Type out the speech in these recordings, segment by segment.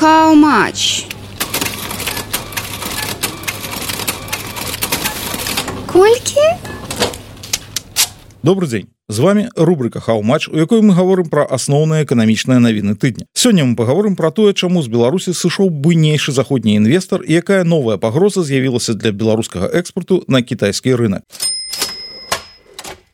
How much? Колькі? Добрый дзень з вами рубрика хау-матч у якой мы гаворым пра асноўныя эканамічныя навіны тыдня сёння мы паговорым пра тое чаму з беларусі сышоў буйнейшы заходні інвестор і якая новая пагроза з'явілася для беларускага экспорту на кітайскі рынок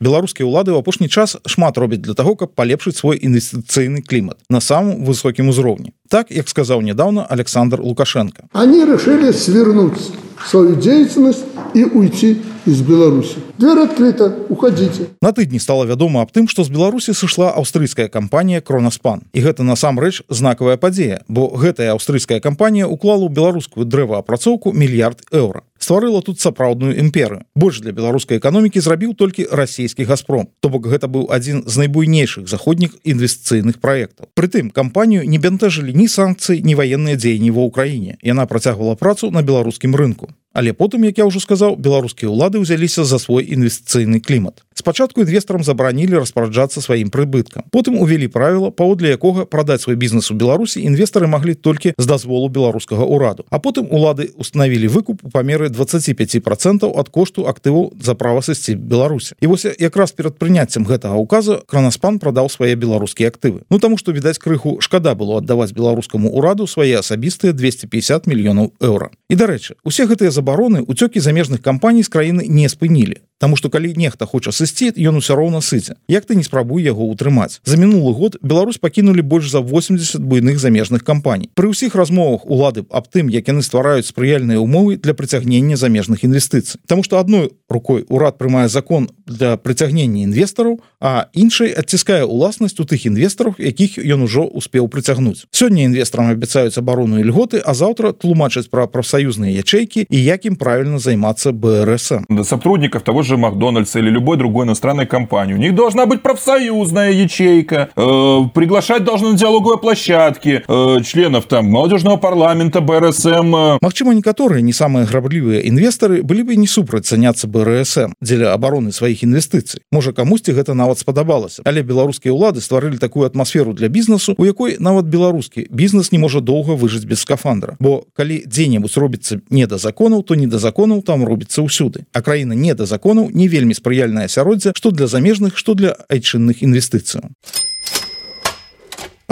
беларускія ўлады ў апошні час шмат робяць для таго каб палепшыць свой інвестыцыйны клімат на самым высокім узроўні. Так як сказаў нядаўна александр лукашенко. Они решили свернуть свою деятельность и уйти из Беларуси. Дверь открыта, уходите. На тыдні стала вядома аб тым, што з Беларусі сышла аўстрыйская кампанія Кронаспан. І гэта насамрэч знакавая падзея, бо гэтая аўстрыйская кампанія уклала ў беларускую дрэваапрацоўку мільярд еўра. Стварыла тут сапраўдную імперыю. Больш для беларускай эканомікі зрабіў толькі расійскі газпром. То бок гэта быў адзін з найбуйнейшых заходніх інвестыцыйных праектаў. Прытым кампанію не бянтэжылі ні санкцыі, ні ваенныя дзеянні ва ўкраіне. Яна працягвала працу на беларускім рынку. Але потым як я ўжо сказаў беларускія ўлады ўзяліся за свой інвестыцыйны клімат спачатку інвесторам забаранілі распараджацца сваім прыбыткам. Потым увялі правіла паводле якога прадаць свой бізнес у беларусі інвестары маглі толькі з дазволу беларускага ўраду. А потым улады установілі выкуп у памеры 25 процентаў ад кошту актыву за права сысці беларусі і вось якраз перад прыняццем гэтага указа кранаспан прадаў свае беларускія актывы. Ну таму што відаць крыху шкада было аддаваць беларускаму ўраду свае асабістыя 250 мільёнаў еўра. І дарэчы усе гэтыя за забароны уцёкі замежных кампаній з краіны не спынілі Таму што калі нехта хоча сысці ён усё роўна сыце. Як ты не спрабуй яго ўтрымаць? За мінулы год Беларусь пакінулі больш за 80 буйных замежных кампаній. Пры ўсіх размовах улады аб тым як яны ствараюць спрыяльныя умовы для прыцягнення замежных інвестыцый. Таму што адной рукой урад прымае закон для прыцягнення інвестараў а іншай адціскае уласнасць у тых інвестараў якіх ён ужо успеў прыцягнуць сёння інвесторам абяцаюць абарону і льготы а заўтра тлумачаць пра прафсаюзныя ячэйкі і як ім правільна займацца БРС сотрудников того же же Макдональдс или любой другой иностранной компании. У них должна быть профсоюзная ячейка, э, приглашать должны на диалоговые площадки э, членов там молодежного парламента, БРСМ. Э. Магчыма, некоторые не самые граблівыя инвесторы были бы не супраць заняться БРСМ дзеля обороны своих инвестиций. Можа, камусьці гэта нават спадабалася. Але беларускія ўлады стварылі такую атмасферу для бізнесу, у якой нават беларускі бізнес не можа доўга выжыць без скафандра. Бо калі дзе-небудзь робіцца не да законаў, то не да законаў там робіцца ўсюды. А краіна не да законаў не вельмі спрыяльнае асяроддзе што для замежных што для айчынных інвестыцыяў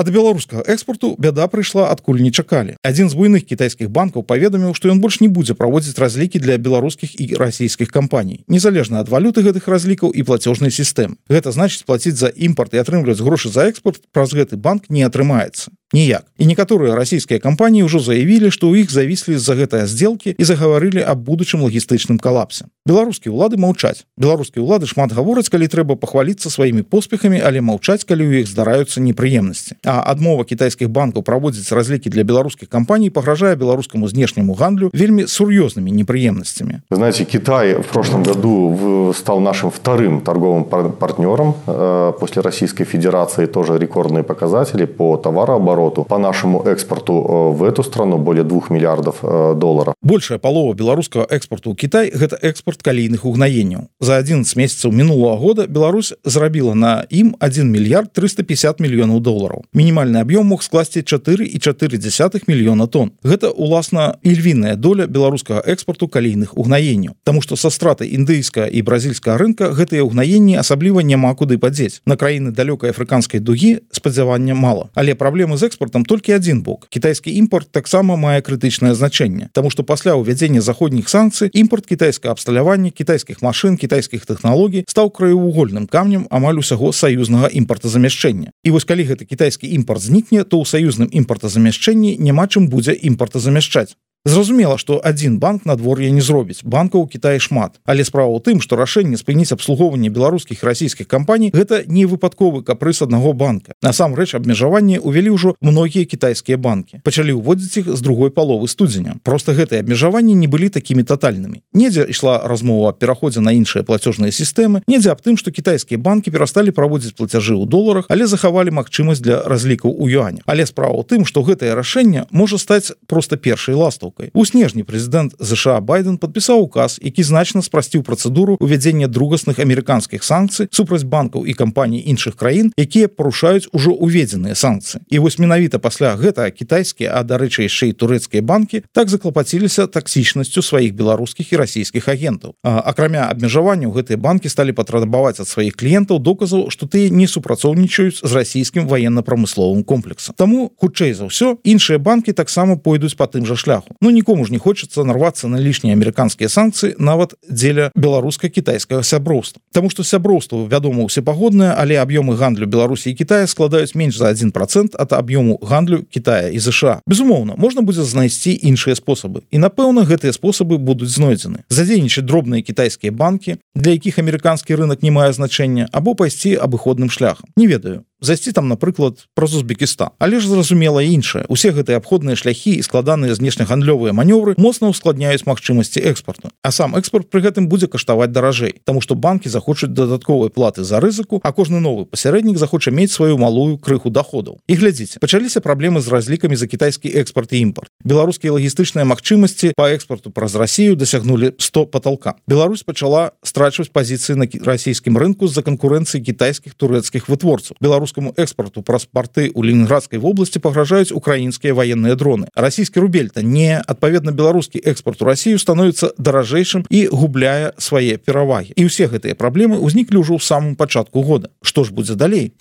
беларускага экспорту бяда прыйшла адкуль не чакалі адзін з буйных кітайскіх банкаў паведаміў што ён больш не будзе праводзіць разлікі для беларускіх і расійскіх кампаній незалежна ад валюты гэтых разлікаў і платежнай сістэм гэта значыць плаціць за імпорт і атрымліваць грошы за экспорт праз гэты банк не атрымаецца ніяк. І некаторыя расійскія кампаніі ўжо заявілі што ў іх завіслі з-за гэтыя здзелкі і загаварылі аб будучым лагістычным калапсе. Беларускія ўлады маўчаць. Беларускія ўлады шмат гавораць калі трэба пахваліцца сваімі поспехамі але маўчаць калі ў іх здараюцца непрыемнасці. А адмова кітайскіх банкаў праводзіць разлікі для беларускіх кампаній пагражае беларускаму знешняму гандлю вельмі сур'ёзнымі непрыемнасцямі. Знаете Китай в прошлом году стал нашим вторым торговым партнером э, после Российской Федерации. Тоже рекордные показатели по товарообороту обороту по нашему экспорту э, в эту страну более двух миллиардов э, долларов. Большая полова беларускага экспорту Китай гэта экспорт калійных угнаенняў за 11 месяцаў мінулого года Беларусь зрабіла на ім 1 мільярд 350 мільёнаў долларов. Мінімальны аб'ём мог скласці 4 і 4 десятых мільёна тонн. Гэта уласна ільвіная доля беларускага экспорту калійных угнаенняў Таму что са стратай індыйска і бразільская рынка гэтыя угнаенні асабліва няма куды падзець на краіны далёкай афрыканскай дугі спадзявання мало. Але праблемы з экспортам толькі один бок. Кітайскі імпорт таксама мае крытычнае значэнне Таму што пасля ўвядзення заходніх санкцый імпорт кітайскага абсталявання кітайскіх машин кітайскіх тэхналогій стаў краевугольным камнем амаль усяго саюзнага імпортазамяшчэння І вось калі гэты кітайскі імпорт знікне то ў саюзным імпортазамяшчэнні няма чым будзе імпортазамяшчаць Зразумела, што адзін банк надвор'я не зробіць банкаў Кітай шмат, але справа ў тым, што рашэнне спыніць абслугоўванне беларускіх расійскіх кампаній гэта не выпадковы капрыс аднаго банка. Насамрэч абмежаванне ўвялі ўжо многія кітайскія банкі. пачалі ўводзіць іх з другой паловы студзеня. Проста гэтыя абмежаванні не былі такімі тотальнымі. Недзе ішла размова аб пераходзе на іншыя плацежныя сістэмы, недзе аб тым, што кітайскія банкі перасталі праводзіць плацяжы ў доларах, але захавалі магчымасць для разлікаў у юань. Але справа ў тым, што гэтае рашэнне можа стаць проста першай ластаў высокай у снежні прэзідэнт ЗША байден подпісаў указ які значна спрасціў працэдуру увядзення другасных амерыканскіх санкцый супраць банкаў і кампаній іншых краін якія парушаюць ужо уведзеныя санкцыі. І вось менавіта пасля гэта кітайскія а дарэчы яшчэ і турэцкія банкі так заклапаціліся таксічнасцю сваіх беларускіх і расійскіх агентаў. Акрамя абмежаванняў гэтыя банкі сталі патрабаваць ад сваіх кліентаў доказаў што тыя не супрацоўнічаюць з расійскім военно-прамысловым комплексам. Таму хутчэй за ўсё іншыя банкі таксама пойдуць по тым жа шляху Ну нікому ж не хочется нарвацца на лішнія амерыканскія санкцыі нават дзеля беларуска-кітайскага сяброўства Таму што сяброўства вядома усепагоднае але аб'ёмы гандлю Беларусі і Китая складаюць менш за один процент от аб'ёму гандлю Китая і ЗША безумоўна можна будзе знайсці іншыя спосабы. І напэўна гэтыя спосабы будуць знойдзены. Задзейнічаць дробныя кітайскія банкі для якіх амерыканскі рынок не мае значэння або пайсці абыходным шляхам. Не ведаю зайсці там напрыклад праз Узбекістан. Але ж зразумела іншае. Усе гэтыя абходныя шляхі і складаныя знешнегандлёвыя манёвры моцна ускладняюць магчымасці экспорту а сам экспорт пры гэтым будзе каштаваць даражэй Таму што банкі захочуць дадатковай платы за рызыку а кожны новы пасярэднік захоча мець сваю малую крыху доходаў і глядзіце пачаліся праблемы з разлікамі за кітайскі экспорт і імпорт беларускія лагістычныя магчымасці по экспорту праз Росію дасягнули 100 потолка Беларусь пачала страчваць пазіцыі на расійскім рынку з-за канкурэнцыі кітайскіх турэцкіх вытворцаў. Беларус беларускаму экспорту. Праз порты у ленинградской вобласці пагражаюць украінскія военные дроны. Расійскі рубель-то не адпаведна беларускі экспорт у Россию становится даражэйшым і губляе свае перавагі і усе гэтыя праблемы ўзніклі ўжо ў самым пачатку года. Что ж будзе далей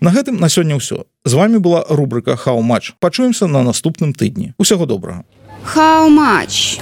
на гэтым на сёння ўсё з вами была рубрика хау матч пачуемся на наступным тыдні усяго добрага How much?